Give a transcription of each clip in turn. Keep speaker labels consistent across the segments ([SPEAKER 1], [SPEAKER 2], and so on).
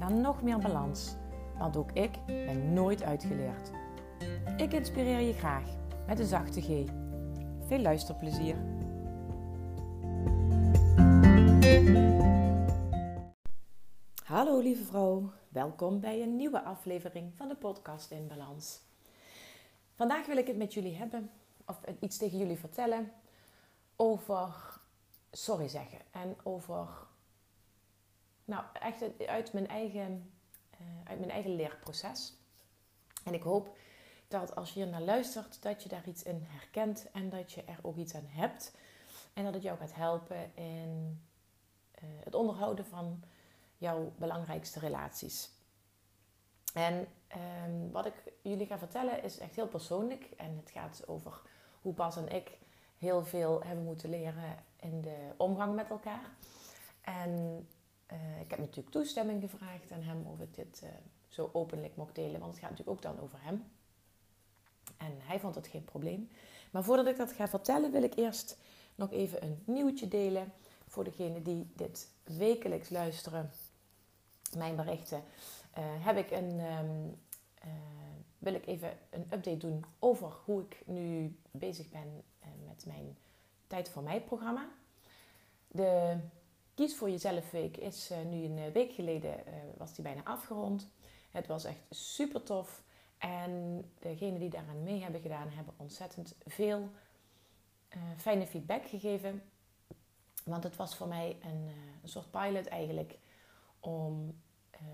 [SPEAKER 1] naar nog meer balans. Want ook ik ben nooit uitgeleerd. Ik inspireer je graag met een zachte G. Veel luisterplezier. Hallo lieve vrouw, welkom bij een nieuwe aflevering van de podcast in balans. Vandaag wil ik het met jullie hebben, of iets tegen jullie vertellen, over sorry zeggen en over nou, echt uit mijn eigen, uh, uit mijn eigen leerproces. En ik hoop dat als je hier naar luistert, dat je daar iets in herkent en dat je er ook iets aan hebt. En dat het jou gaat helpen in uh, het onderhouden van jouw belangrijkste relaties. En um, wat ik jullie ga vertellen is echt heel persoonlijk. En het gaat over hoe Bas en ik heel veel hebben moeten leren in de omgang met elkaar. En uh, ik heb natuurlijk toestemming gevraagd aan hem of ik dit uh, zo openlijk mocht delen, want het gaat natuurlijk ook dan over hem. En hij vond het geen probleem. Maar voordat ik dat ga vertellen, wil ik eerst nog even een nieuwtje delen voor degenen die dit wekelijks luisteren. Mijn berichten uh, heb ik een, um, wil ik even een update doen over hoe ik nu bezig ben met mijn Tijd voor mij programma. De Kies voor Jezelf Week is uh, nu een eh, week geleden, uh, was die bijna afgerond. Het was echt super tof. En degenen die daaraan mee hebben gedaan, hebben ontzettend veel fijne feedback gegeven. Want het was voor mij een, een soort pilot eigenlijk om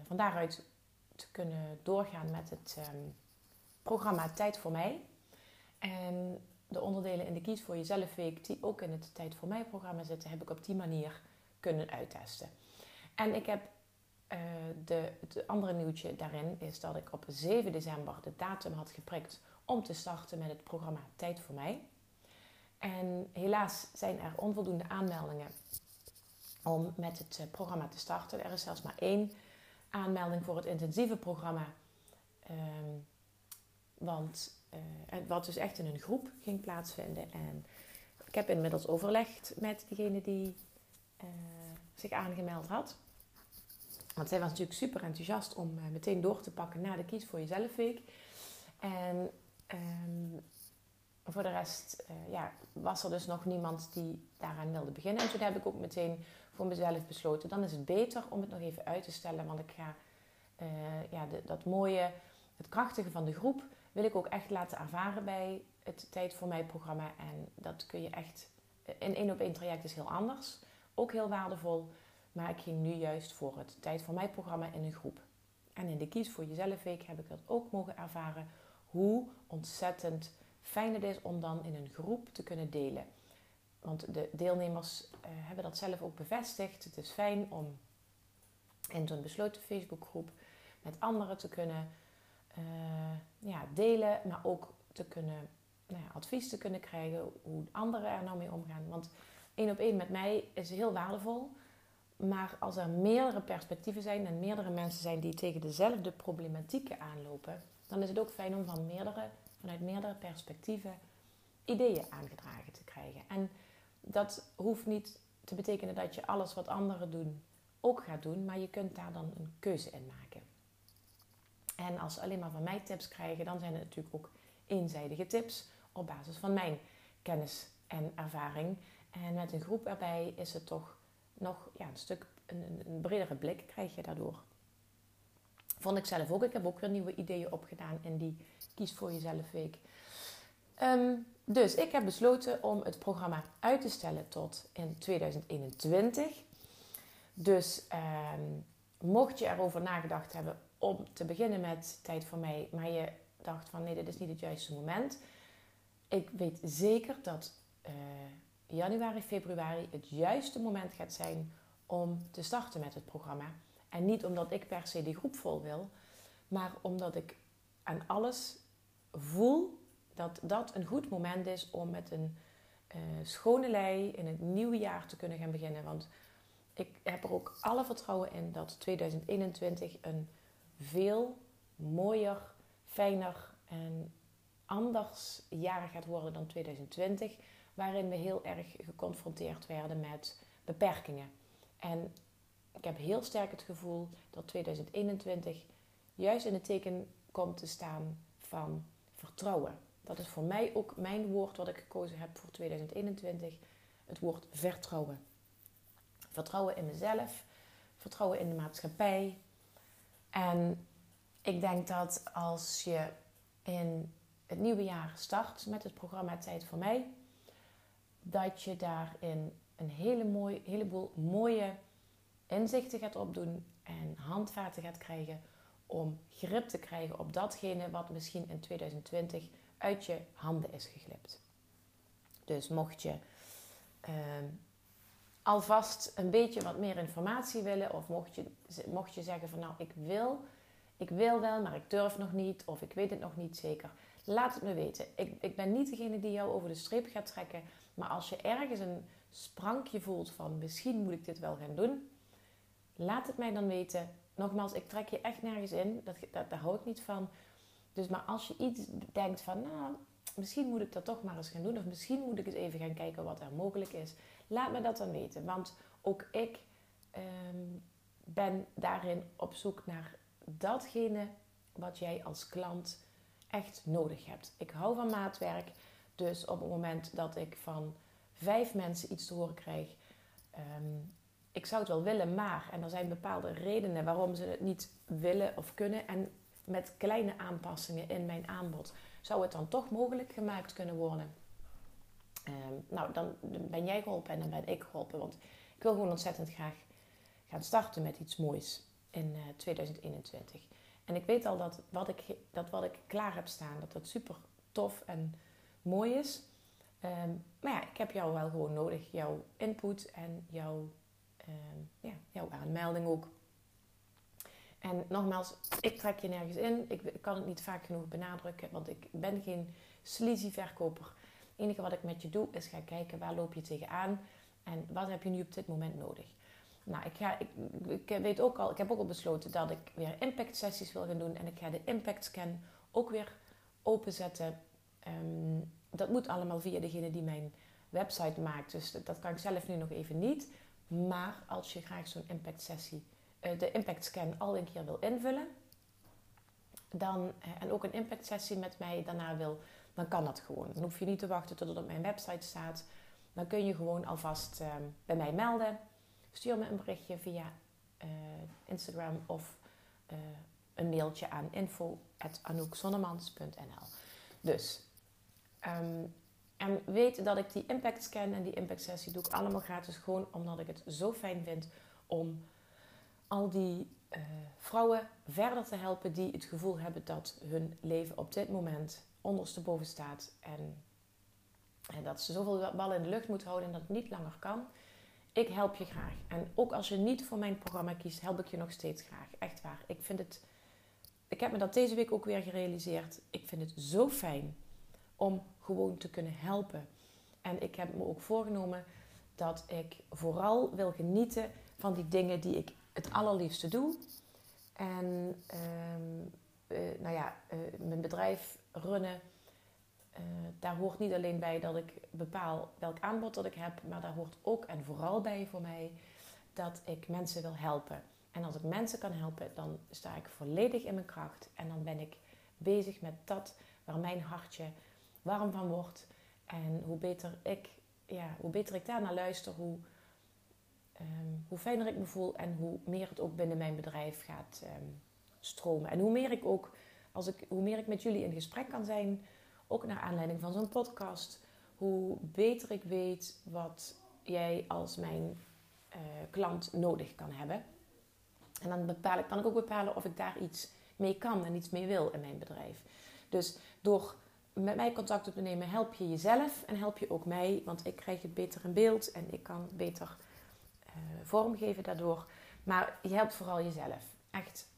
[SPEAKER 1] van daaruit te kunnen doorgaan met het um, programma Tijd voor mij. En de onderdelen in de Kies voor Jezelf Week, die ook in het Tijd voor mij programma zitten, heb ik op die manier kunnen uittesten. En ik heb uh, de, het andere nieuwtje daarin is dat ik op 7 december de datum had geprikt om te starten met het programma Tijd voor mij. En helaas zijn er onvoldoende aanmeldingen om met het eh, programma te starten. Er is zelfs maar één aanmelding voor het intensieve programma. Um, want uh, wat dus echt in een groep ging plaatsvinden. En ik heb inmiddels overlegd met degene die uh, zich aangemeld had. Want zij was natuurlijk super enthousiast om uh, meteen door te pakken na de Kies voor Jezelf Week. En um, voor de rest uh, ja, was er dus nog niemand die daaraan wilde beginnen. En toen heb ik ook meteen voor mezelf besloten, dan is het beter om het nog even uit te stellen. Want ik ga ja, de, dat mooie, het krachtige van de groep wil ik ook echt laten ervaren bij het Tijd voor Mij programma. En dat kun je echt, in één op één traject is heel anders ook heel waardevol. Maar ik ging nu juist voor het Tijd voor Mij programma in een groep. En in de Kies voor Jezelf Week heb ik dat ook mogen ervaren. Hoe ontzettend fijn het is om dan in een groep te kunnen delen. Want de deelnemers uh, hebben dat zelf ook bevestigd. Het is fijn om in zo'n besloten Facebookgroep met anderen te kunnen uh, ja, delen, maar ook te kunnen, nou ja, advies te kunnen krijgen hoe anderen er nou mee omgaan. Want één op één met mij is heel waardevol. Maar als er meerdere perspectieven zijn en meerdere mensen zijn die tegen dezelfde problematieken aanlopen, dan is het ook fijn om van meerdere, vanuit meerdere perspectieven ideeën aangedragen te krijgen. En dat hoeft niet te betekenen dat je alles wat anderen doen ook gaat doen, maar je kunt daar dan een keuze in maken. En als ze alleen maar van mij tips krijgen, dan zijn het natuurlijk ook eenzijdige tips op basis van mijn kennis en ervaring. En met een groep erbij is het toch nog ja, een stuk een, een bredere blik krijg je daardoor. Vond ik zelf ook. Ik heb ook weer nieuwe ideeën opgedaan in die Kies voor Jezelf week. Um, dus ik heb besloten om het programma uit te stellen tot in 2021. Dus um, mocht je erover nagedacht hebben om te beginnen met Tijd voor mij, maar je dacht van nee, dit is niet het juiste moment. Ik weet zeker dat uh, januari, februari het juiste moment gaat zijn om te starten met het programma. En niet omdat ik per se die groep vol wil, maar omdat ik aan alles voel dat dat een goed moment is om met een uh, schone lei in het nieuwe jaar te kunnen gaan beginnen. Want ik heb er ook alle vertrouwen in dat 2021 een veel mooier, fijner en anders jaar gaat worden dan 2020, waarin we heel erg geconfronteerd werden met beperkingen. En ik heb heel sterk het gevoel dat 2021 juist in het teken komt te staan van vertrouwen. Dat is voor mij ook mijn woord wat ik gekozen heb voor 2021. Het woord vertrouwen. Vertrouwen in mezelf, vertrouwen in de maatschappij. En ik denk dat als je in het nieuwe jaar start met het programma Tijd voor mij, dat je daarin een hele mooi, heleboel mooie inzichten gaat opdoen en handvaten gaat krijgen om grip te krijgen op datgene wat misschien in 2020 uit je handen is geglipt. Dus mocht je uh, alvast een beetje wat meer informatie willen, of mocht je, mocht je zeggen van nou ik wil, ik wil wel, maar ik durf nog niet, of ik weet het nog niet zeker, laat het me weten. Ik, ik ben niet degene die jou over de streep gaat trekken, maar als je ergens een sprankje voelt van misschien moet ik dit wel gaan doen, laat het mij dan weten. Nogmaals, ik trek je echt nergens in, dat, dat, daar hou ik niet van. Dus maar als je iets denkt van, nou, misschien moet ik dat toch maar eens gaan doen. Of misschien moet ik eens even gaan kijken wat er mogelijk is. Laat me dat dan weten. Want ook ik ehm, ben daarin op zoek naar datgene wat jij als klant echt nodig hebt. Ik hou van maatwerk. Dus op het moment dat ik van vijf mensen iets te horen krijg. Um, ik zou het wel willen, maar. En er zijn bepaalde redenen waarom ze het niet willen of kunnen. En met kleine aanpassingen in mijn aanbod zou het dan toch mogelijk gemaakt kunnen worden. Ehm, nou, dan ben jij geholpen en dan ben ik geholpen. Want ik wil gewoon ontzettend graag gaan starten met iets moois in 2021. Eh, en ik weet al dat wat ik, dat wat ik klaar heb staan, dat dat super tof en mooi is. Ehm, maar ja, ik heb jou wel gewoon nodig. Jouw input en jouw, ehm, ja, jouw aanmelding ook. En nogmaals, ik trek je nergens in. Ik, kan het niet vaak genoeg benadrukken, want ik ben geen sleazy verkoper. Het enige wat ik met je doe is gaan kijken waar loop je tegenaan en wat heb je nu op dit moment nodig. Nou, ik, ga, ik, ik, weet ook al, ik heb ook al besloten dat ik weer impact sessies wil gaan doen en ik ga de impact scan ook weer openzetten. Um, dat moet allemaal via degene die mijn website maakt, dus dat kan ik zelf nu nog even niet. Maar als je graag zo'n impact sessie eh, de impact scan al een keer wil invullen, dan, eh, en ook een impact sessie met mij daarna wil, dan kan dat gewoon. Dan hoef je niet te wachten tot het op mijn website staat. Dan kun je gewoon alvast uh, bij mij melden. Stuur me een berichtje via uh, Instagram of een mailtje aan info.anoukzonnemans.nl Dus, um, en weet dat ik die impact scan en die impact sessie doe ik allemaal gratis. Gewoon omdat ik het zo fijn vind om al die uh, vrouwen verder te helpen die het gevoel hebben dat hun leven op dit moment ondersteboven staat. En, en dat ze zoveel ballen in de lucht moeten houden en dat het niet langer kan. Ik help je graag. En ook als je niet voor mijn programma kiest, help ik je nog steeds graag. Echt waar. Ik vind het. Ik heb me dat deze week ook weer gerealiseerd. Ik vind het zo fijn om gewoon te kunnen helpen. En ik heb me ook voorgenomen dat ik vooral wil genieten van die dingen die ik het allerliefste doe. En ehm, eh, nou ja, uh, mijn bedrijf runnen, uh, daar hoort niet alleen bij dat ik bepaal welk aanbod dat ik heb, maar daar hoort ook en vooral bij voor mij dat ik mensen wil helpen. En als ik mensen kan helpen, dan sta ik volledig in mijn kracht en dan ben ik bezig met dat waar mijn hartje warm van wordt. En hoe beter ik, ja, hoe beter ik daar naar luister, hoe Ehm, hoe fijner ik me voel en hoe meer het ook binnen mijn bedrijf gaat ehm, stromen. En hoe meer ik ook, als ik, hoe meer ik met jullie in gesprek kan zijn, ook naar aanleiding van zo'n podcast, hoe beter ik weet wat jij als mijn uh, klant nodig kan hebben. En dan bepaal ik, kan ik ook bepalen of ik daar iets mee kan en iets mee wil in mijn bedrijf. Dus door met mij contact op te nemen, help je jezelf en help je ook mij. Want ik krijg het beter in beeld en ik kan beter uh, vormgeven daardoor. Maar je helpt vooral jezelf. Echt.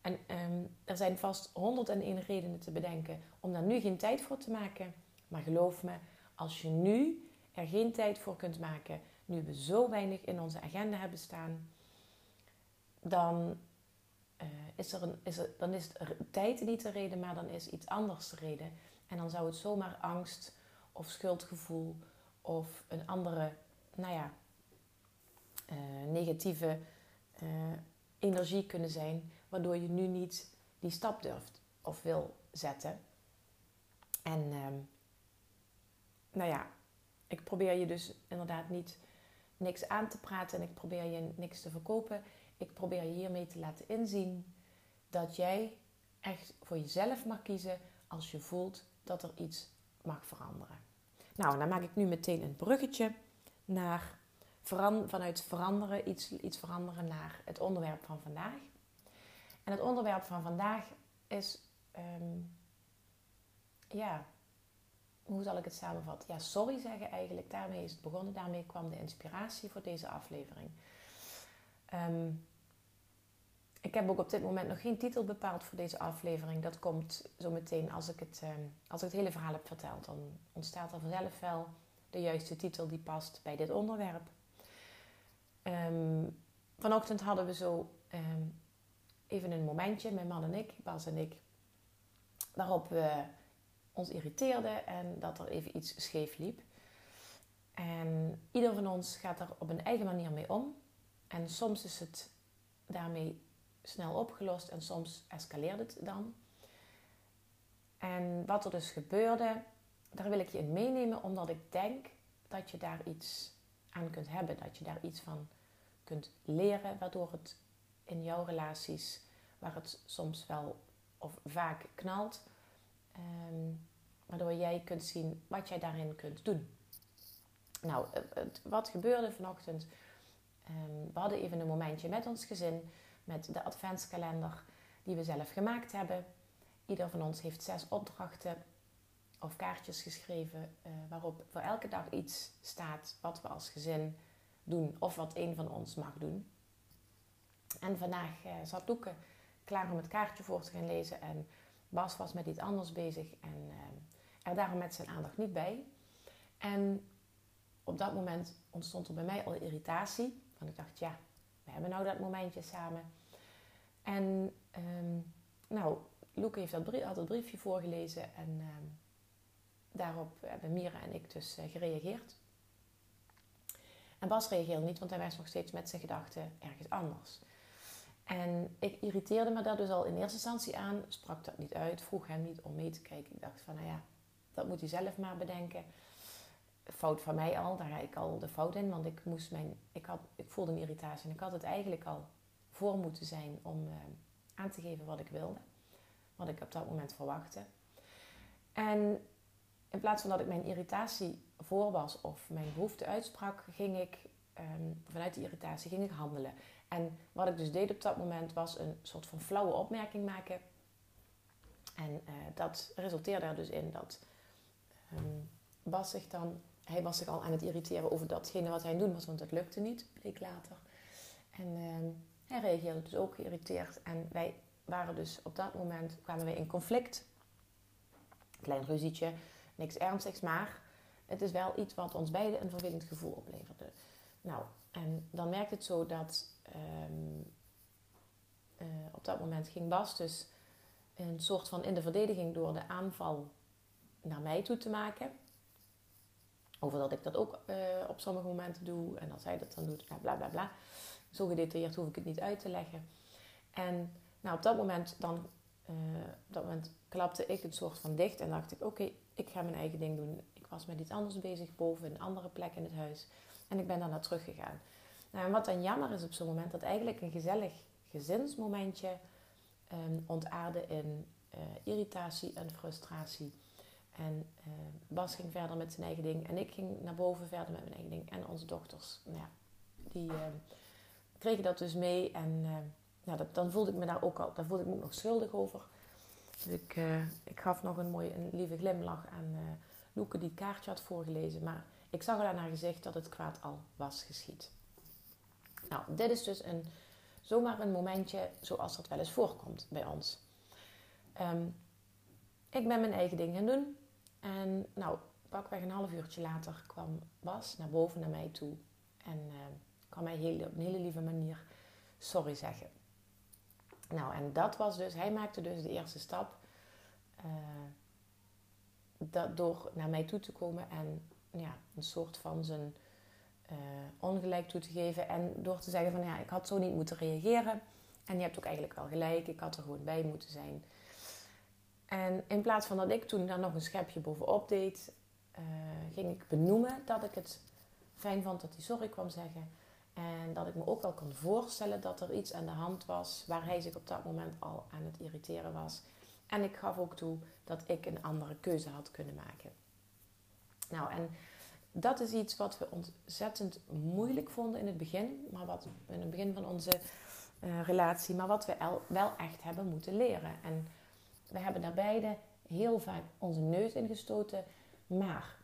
[SPEAKER 1] En ehm, er zijn vast 101 redenen te bedenken om daar nu geen tijd voor te maken. Maar geloof me, als je nu er geen tijd voor kunt maken, nu we zo weinig in onze agenda hebben staan, dan, uh, is, er een, is er, dan is tijd niet de reden, maar dan is iets anders de reden. En dan zou het zomaar angst of schuldgevoel of een andere, nou ja, uh, negatieve uh, energie kunnen zijn, waardoor je nu niet die stap durft of wil zetten. En uh, nou ja, ik probeer je dus inderdaad niet niks aan te praten en ik probeer je niks te verkopen. Ik probeer je hiermee te laten inzien dat jij echt voor jezelf mag kiezen als je voelt dat er iets mag veranderen. Nou, dan maak ik nu meteen een bruggetje naar vanuit veranderen, iets, iets veranderen naar het onderwerp van vandaag. En het onderwerp van vandaag is, ehm, ja, hoe zal ik het samenvatten? Ja, sorry zeggen eigenlijk. Daarmee is het begonnen. Daarmee kwam de inspiratie voor deze aflevering. Ehm, ik heb ook op dit moment nog geen titel bepaald voor deze aflevering. Dat komt zo meteen als ik het, ehm, als ik het hele verhaal heb verteld. Dan ontstaat er vanzelf wel de juiste titel die past bij dit onderwerp. Um, vanochtend hadden we zo even een momentje, mijn man en ik, Bas en ik, waarop we ons irriteerden en dat er even iets scheef liep. En ieder van ons gaat er op een eigen manier mee om. En soms is het daarmee snel opgelost en soms escaleert het dan. En wat er dus gebeurde, daar wil ik je in meenemen, omdat ik denk dat je daar iets aan kunt hebben, dat je daar iets van kunt leren, waardoor het in jouw relaties, waar het soms wel of vaak knalt, ehm, waardoor jij kunt zien wat jij daarin kunt doen. Nou, wat gebeurde vanochtend? Ehm, we hadden even een momentje met ons gezin, met de adventskalender die we zelf gemaakt hebben. Ieder van ons heeft zes opdrachten of kaartjes geschreven uh, waarop voor elke dag iets staat wat we als gezin doen of wat een van ons mag doen. En vandaag uh, zat Loeke klaar om het kaartje voor te gaan lezen en Bas was met iets anders bezig en uh, er daarom met zijn aandacht niet bij. En op dat moment ontstond er bij mij al irritatie. Want ik dacht, ja, we hebben nou dat momentje samen. En um, nou, Loeke heeft dat brief, had briefje voorgelezen en um, daarop hebben Mira en ik dus uh, gereageerd. En Bas reageerde niet, want hij was nog steeds met zijn gedachten ergens anders. En ik irriteerde me daar dus al in eerste instantie aan, sprak dat niet uit, vroeg hem niet om mee te kijken. Ik dacht van, nou ja, dat moet hij zelf maar bedenken fout van mij al, daar ga ik al de fout in. Want ik, moest mijn, ik, had, ik voelde een irritatie en ik had het eigenlijk al voor moeten zijn om uh, aan te geven wat ik wilde. Wat ik op dat moment verwachtte. En in plaats van dat ik mijn irritatie voor was of mijn behoefte uitsprak, ging ik um, vanuit die irritatie ging ik handelen. En wat ik dus deed op dat moment was een soort van flauwe opmerking maken. En uh, dat resulteerde er dus in dat um, Bas zich dan hij was zich al aan het irriteren over datgene wat hij doen was, want het lukte niet, bleek later. En uh, hij reageerde dus ook geïrriteerd. En wij waren dus op dat moment, kwamen wij in conflict. Klein ruzietje, niks ernstigs, maar het is wel iets wat ons beiden een vervelend gevoel opleverde. Nou, en dan merkt het zo dat um, uh, op dat moment ging Bas dus een soort van in de verdediging door de aanval naar mij toe te maken. Over dat ik dat ook uh, op sommige momenten doe en dat hij dat dan doet, bla bla bla. Zo gedetailleerd hoef ik het niet uit te leggen. En nou, op dat moment dan, op dat moment klapte ik het soort van dicht en dacht ik, oké, ik ga mijn eigen ding doen. Ik was met iets anders bezig boven, een andere plek in het huis. En ik ben daarna teruggegaan. Nou, en wat dan jammer is op zo'n moment, dat eigenlijk een gezellig gezinsmomentje um, ontaarde in uh, irritatie en frustratie. En uh, Bas ging verder met zijn eigen ding. En ik ging naar boven verder met mijn eigen ding. En onze dochters, nou ja, die uh, kregen dat dus mee. En uh, ja, dat, dan voelde ik me daar ook al, daar voelde ik me ook nog schuldig over. Dus ik, ik gaf nog een mooie, een lieve glimlach aan Loeke die het kaartje had voorgelezen. Maar ik zag al aan haar gezicht dat het kwaad al was geschied. Nou, dit is dus een zomaar een momentje zoals dat wel eens voorkomt bij ons. Ehm, ik ben mijn eigen ding gaan doen. En nou, pakweg een half uurtje later kwam Bas naar boven naar mij toe. En uh, kwam mij heel, op een hele lieve manier sorry zeggen. Nou, en dat was dus, hij maakte dus de eerste stap. Uh, dat, door naar mij toe te komen en ja, een soort van zijn uh, ongelijk toe te geven. En door te zeggen van ja, ik had zo niet moeten reageren. En je hebt ook eigenlijk wel gelijk, ik had er gewoon bij moeten zijn. En in plaats van dat ik toen daar nog een schepje bovenop deed, uh, ging ik benoemen dat ik het fijn vond dat hij sorry kwam zeggen. En dat ik me ook wel kon voorstellen dat er iets aan de hand was waar hij zich op dat moment al aan het irriteren was. En ik gaf ook toe dat ik een andere keuze had kunnen maken. Nou, en dat is iets wat we ontzettend moeilijk vonden in het begin, maar wat in het begin van onze uh, relatie, maar wat we wel echt hebben moeten leren. En we hebben daar beide heel vaak onze neus ingestoten, maar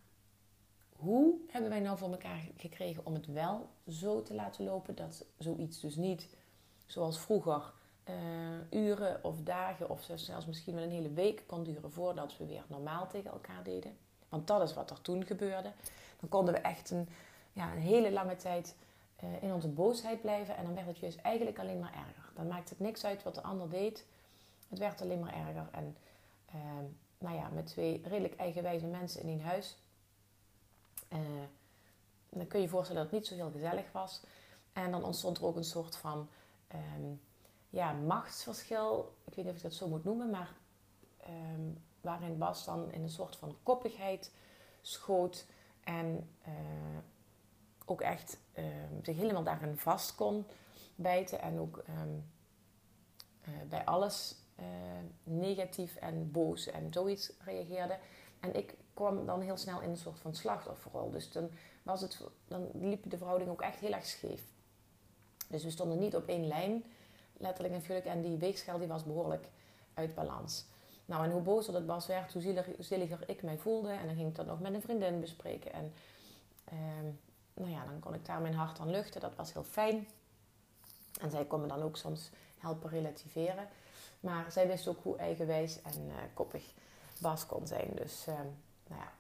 [SPEAKER 1] hoe hebben wij nou voor elkaar gekregen om het wel zo te laten lopen dat zoiets dus niet zoals vroeger uh, uren of dagen of zelfs misschien wel een hele week kon duren voordat we weer normaal tegen elkaar deden. Want dat is wat er toen gebeurde. Dan konden we echt een, ja, een hele lange tijd uh, in onze boosheid blijven en dan werd het juist eigenlijk alleen maar erger. Dan maakt het niks uit wat de ander deed. Het werd alleen maar erger. En uh, nou ja, met twee redelijk eigenwijze mensen in één huis. Uh, dan kun je je voorstellen dat het niet zo heel gezellig was. En dan ontstond er ook een soort van um, ja, machtsverschil. Ik weet niet of ik dat zo moet noemen, maar um, waarin Bas dan in een soort van koppigheid schoot en uh, ook echt zich helemaal daarin vast kon bijten en ook uh, bij alles negatief en boos en zoiets reageerde. En ik kwam dan heel snel in een soort van slachtofferrol. Dus dan, was het, dan liep de verhouding ook echt heel erg scheef. Dus we stonden niet op één lijn, letterlijk en figuurlijk. En die weegschaal die was behoorlijk uit balans. Nou, en hoe bozer dat Bas werd, hoe zieliger, ik mij voelde. En dan ging ik dat nog met een vriendin bespreken. En uh, nou ja, dan kon ik daar mijn hart aan luchten. Dat was heel fijn. En zij kon me dan ook soms helpen relativeren. Maar zij wist ook hoe eigenwijs en uh, koppig Bas kon zijn. Dus uh, nou ja,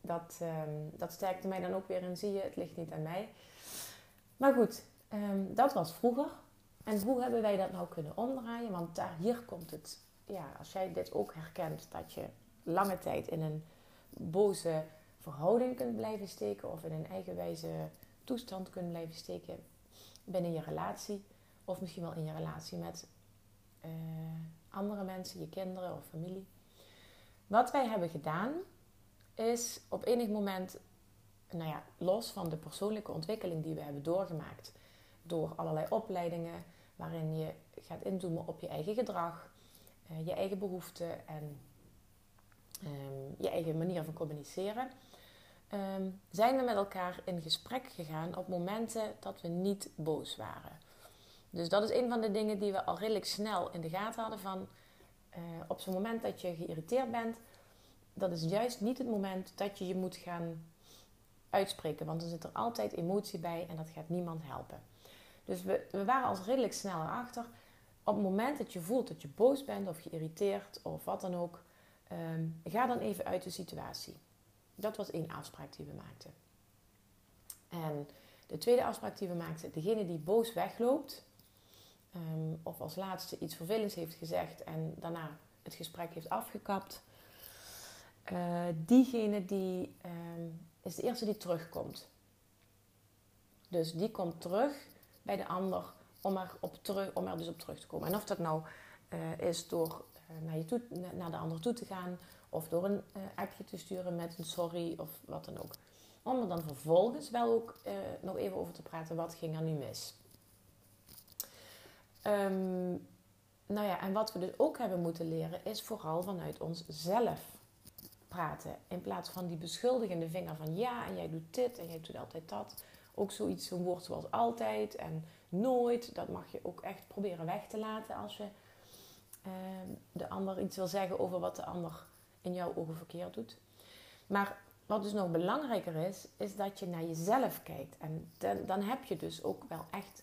[SPEAKER 1] dat, um, dat sterkte mij dan ook weer in. Zie je, het ligt niet aan mij. Maar goed, um, dat was vroeger. En hoe hebben wij dat nou kunnen omdraaien? Want daar, hier komt het ja, als jij dit ook herkent, dat je lange tijd in een boze verhouding kunt blijven steken of in een eigenwijze toestand kunt blijven steken binnen je relatie of misschien wel in je relatie met uh, andere mensen, je kinderen of familie. Wat wij hebben gedaan is op enig moment, nou ja, los van de persoonlijke ontwikkeling die we hebben doorgemaakt door allerlei opleidingen waarin je gaat inzoomen op je eigen gedrag, uh, je eigen behoeften en um, je eigen manier van communiceren, um, zijn we met elkaar in gesprek gegaan op momenten dat we niet boos waren. Dus dat is een van de dingen die we al redelijk snel in de gaten hadden van uh, op zo'n moment dat je geïrriteerd bent, dat is juist niet het moment dat je je moet gaan uitspreken, want er zit er altijd emotie bij en dat gaat niemand helpen. Dus we, we waren al redelijk snel erachter op het moment dat je voelt dat je boos bent of geïrriteerd of wat dan ook, um, ga dan even uit de situatie. Dat was één afspraak die we maakten. En de tweede afspraak die we maakten, degene die boos wegloopt, um, of als laatste iets vervelends heeft gezegd en daarna het gesprek heeft afgekapt, uh, diegene die um, is de eerste die terugkomt. Dus die komt terug bij de ander om er, op terug, om er dus op terug te komen. En of dat nou uh, is door uh, naar, je toe, naar de ander toe te gaan of door een appje te sturen met een sorry of wat dan ook. Om er dan vervolgens wel ook nog even over te praten, wat ging er nu mis? Um, nou ja, en wat we dus ook hebben moeten leren is vooral vanuit onszelf praten. In plaats van die beschuldigende vinger van ja, en jij doet dit en jij doet altijd dat. Ook zoiets, zo'n woord zoals altijd en nooit. Dat mag je ook echt proberen weg te laten als je uh, de ander iets wil zeggen over wat de ander in jouw ogen verkeerd doet. Maar wat dus nog belangrijker is, is dat je naar jezelf kijkt. En dan heb je dus ook wel echt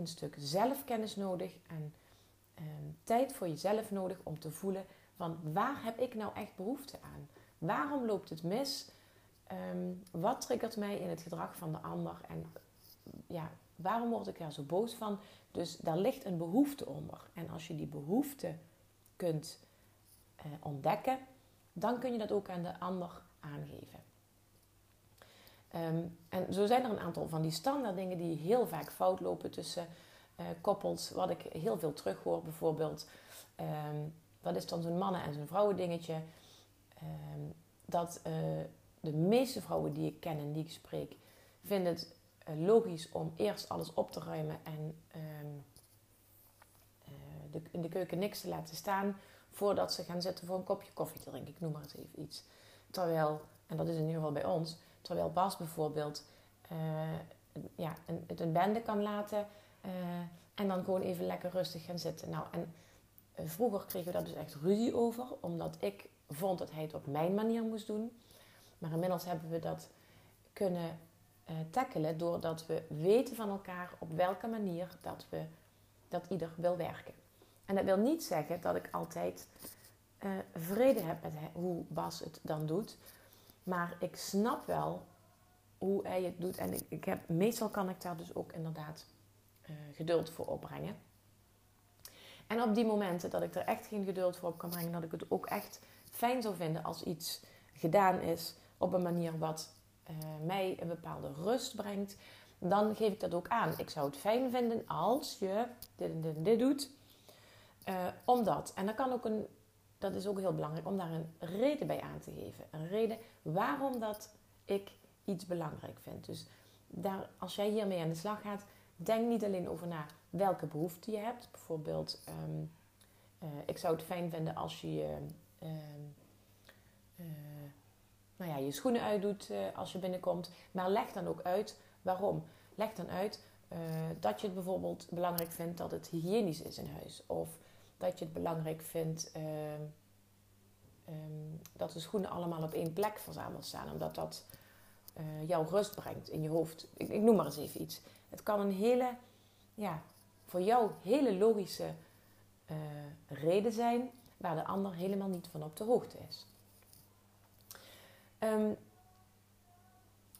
[SPEAKER 1] een stuk zelfkennis nodig en ehm, tijd voor jezelf nodig om te voelen van waar heb ik nou echt behoefte aan? Waarom loopt het mis? Ehm, wat triggert mij in het gedrag van de ander? En ja, waarom word ik er zo boos van? Dus daar ligt een behoefte onder. En als je die behoefte kunt eh, ontdekken, dan kun je dat ook aan de ander aangeven. Ehm, en zo zijn er een aantal van die standaard dingen die heel vaak fout lopen tussen uh, koppels. Wat ik heel veel terughoor bijvoorbeeld. Um, dat is dan zo'n mannen- en zo'n vrouwen dingetje. Um, dat uh, de meeste vrouwen die ik ken en die ik spreek, vinden het uh, logisch om eerst alles op te ruimen en de, in de keuken niks te laten staan voordat ze gaan zitten voor een kopje koffie te drinken. Ik noem maar eens even iets. Terwijl, en dat is in ieder geval bij ons, terwijl Bas bijvoorbeeld uh, ja, een, het een bende kan laten uh, en dan gewoon even lekker rustig gaan zitten. Nou, en uh, vroeger kregen we daar dus echt ruzie over, omdat ik vond dat hij het op mijn manier moest doen. Maar inmiddels hebben we dat kunnen tackelen doordat we weten van elkaar op welke manier dat, we, dat ieder wil werken. En dat wil niet zeggen dat ik altijd vrede heb met hoe Bas het dan doet. Maar ik snap wel hoe hij het doet. En ik, ik heb, meestal kan ik daar dus ook inderdaad uh, geduld voor opbrengen. En op die momenten dat ik er echt geen geduld voor op kan brengen, dat ik het ook echt fijn zou vinden als iets gedaan is op een manier wat uh, mij een bepaalde rust brengt, dan geef ik dat ook aan. Ik zou het fijn vinden als je dit en dit dit doet. Uh, omdat, en dat kan ook een, dat is ook heel belangrijk om daar een reden bij aan te geven. Een reden waarom dat ik iets belangrijk vind. Dus daar, als jij hiermee aan de slag gaat, denk niet alleen over na welke behoefte je hebt. Bijvoorbeeld, um, uh, ik zou het fijn vinden als je je, uh, nou ja, je schoenen uitdoet als je binnenkomt. Maar leg dan ook uit waarom. Leg dan uit dat je het bijvoorbeeld belangrijk vindt dat het hygiënisch is in huis. Of dat je het belangrijk vindt uh, um, dat de schoenen allemaal op één plek verzameld staan. Omdat dat uh, jouw rust brengt in je hoofd. Ik, ik, noem maar eens even iets. Het kan een hele, ja, voor jou hele logische uh, reden zijn waar de ander helemaal niet van op de hoogte is. Um,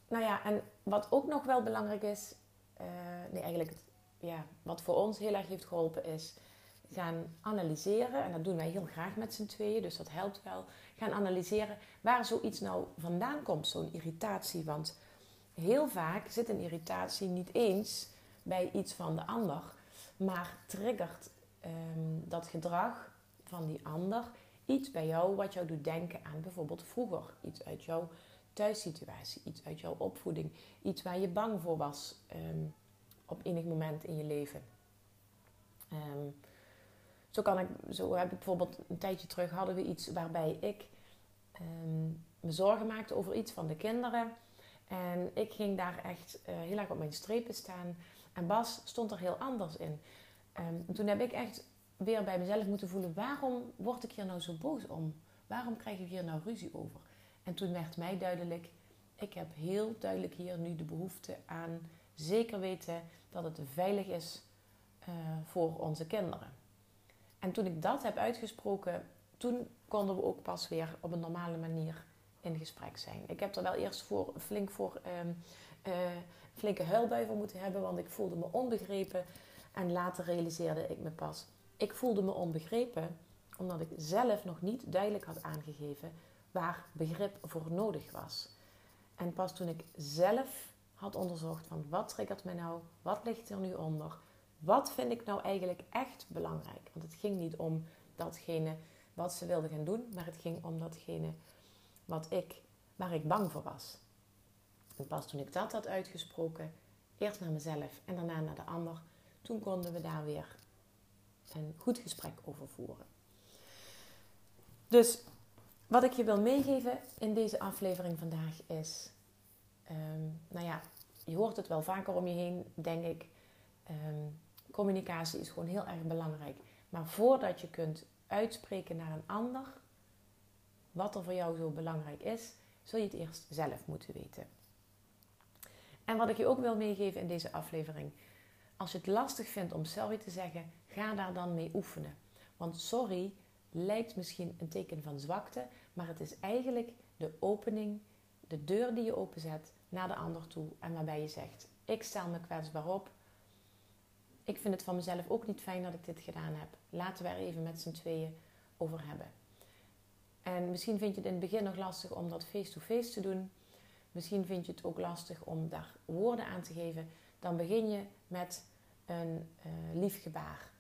[SPEAKER 1] nou ja, en wat ook nog wel belangrijk is, uh, nee, eigenlijk ja, wat voor ons heel erg heeft geholpen is gaan analyseren, en dat doen wij heel graag met z'n tweeën, dus dat helpt wel, gaan analyseren waar zoiets nou vandaan komt, zo'n irritatie. Want heel vaak zit een irritatie niet eens bij iets van de ander, maar triggert um, dat gedrag van die ander iets bij jou wat jou doet denken aan bijvoorbeeld vroeger, iets uit jouw thuissituatie, iets uit jouw opvoeding, iets waar je bang voor was um, op enig moment in je leven. Um, zo, kan ik, zo heb ik bijvoorbeeld een tijdje terug hadden we iets waarbij ik um, me zorgen maakte over iets van de kinderen. En ik ging daar echt uh, heel erg op mijn strepen staan. En Bas stond er heel anders in. Um, toen heb ik echt weer bij mezelf moeten voelen: waarom word ik hier nou zo boos om? Waarom krijg ik hier nou ruzie over? En toen werd mij duidelijk: ik heb heel duidelijk hier nu de behoefte aan zeker weten dat het veilig is uh, voor onze kinderen. En toen ik dat heb uitgesproken, toen konden we ook pas weer op een normale manier in gesprek zijn. Ik heb er wel eerst voor, flink voor um, flinke huilbui voor moeten hebben, want ik voelde me onbegrepen. En later realiseerde ik me pas, ik voelde me onbegrepen omdat ik zelf nog niet duidelijk had aangegeven waar begrip voor nodig was. En pas toen ik zelf had onderzocht van wat triggert mij nou, wat ligt er nu onder, wat vind ik nou eigenlijk echt belangrijk? Want het ging niet om datgene wat ze wilden gaan doen, maar het ging om datgene wat ik, waar ik bang voor was. En pas toen ik dat had uitgesproken, eerst naar mezelf en daarna naar de ander, toen konden we daar weer een goed gesprek over voeren. Dus wat ik je wil meegeven in deze aflevering vandaag is, um, nou ja, je hoort het wel vaker om je heen, denk ik. Um, communicatie is gewoon heel erg belangrijk. Maar voordat je kunt uitspreken naar een ander wat er voor jou zo belangrijk is, zul je het eerst zelf moeten weten. En wat ik je ook wil meegeven in deze aflevering. als je het lastig vindt om sorry te zeggen, ga daar dan mee oefenen. Want sorry lijkt misschien een teken van zwakte, maar het is eigenlijk de opening, de deur die je openzet naar de ander toe en waarbij je zegt: Ik stel me kwetsbaar op. Ik vind het van mezelf ook niet fijn dat ik dit gedaan heb. Laten we er even met z'n tweeën over hebben. En misschien vind je het in het begin nog lastig om dat face-to-face te doen. Misschien vind je het ook lastig om daar woorden aan te geven. Dan begin je met een uh, lief gebaar.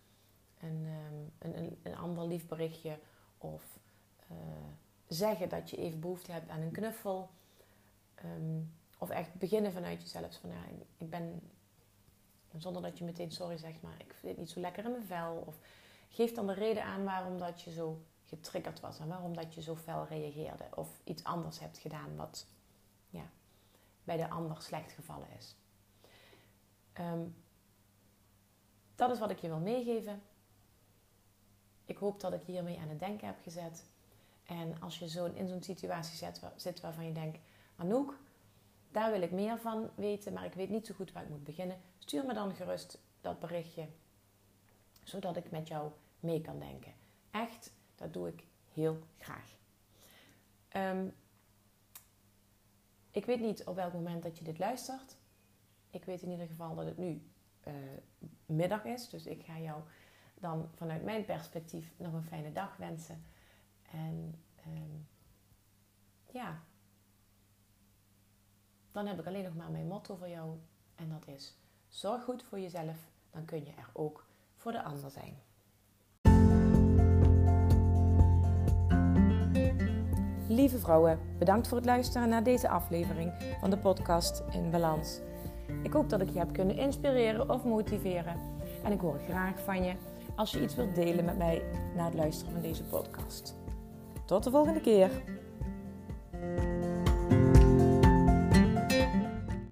[SPEAKER 1] Een, um, een, een, ander lief berichtje. Of uh, zeggen dat je even behoefte hebt aan een knuffel. Um, of echt beginnen vanuit jezelf. Van, ja, ik ben, zonder dat je meteen sorry zegt, maar ik vind het niet zo lekker in mijn vel. Of geef dan de reden aan waarom dat je zo getriggerd was. En waarom dat je zo fel reageerde. Of iets anders hebt gedaan wat ja, bij de ander slecht gevallen is. Um, dat is wat ik je wil meegeven. Ik hoop dat ik hiermee aan het denken heb gezet. En als je zo in zo'n situatie zit waarvan je denkt: Anouk, daar wil ik meer van weten, maar ik weet niet zo goed waar ik moet beginnen. Stuur me dan gerust dat berichtje, zodat ik met jou mee kan denken. Echt, dat doe ik heel graag. Um, ik weet niet op welk moment dat je dit luistert. Ik weet in ieder geval dat het nu uh, middag is. Dus ik ga jou dan vanuit mijn perspectief nog een fijne dag wensen. En um, ja, dan heb ik alleen nog maar mijn motto voor jou. En dat is: zorg goed voor jezelf, dan kun je er ook voor de ander zijn. Lieve vrouwen, bedankt voor het luisteren naar deze aflevering van de podcast In Balans. Ik hoop dat ik je heb kunnen inspireren of motiveren. En ik hoor graag van je als je iets wilt delen met mij na het luisteren van deze podcast. Tot de volgende keer.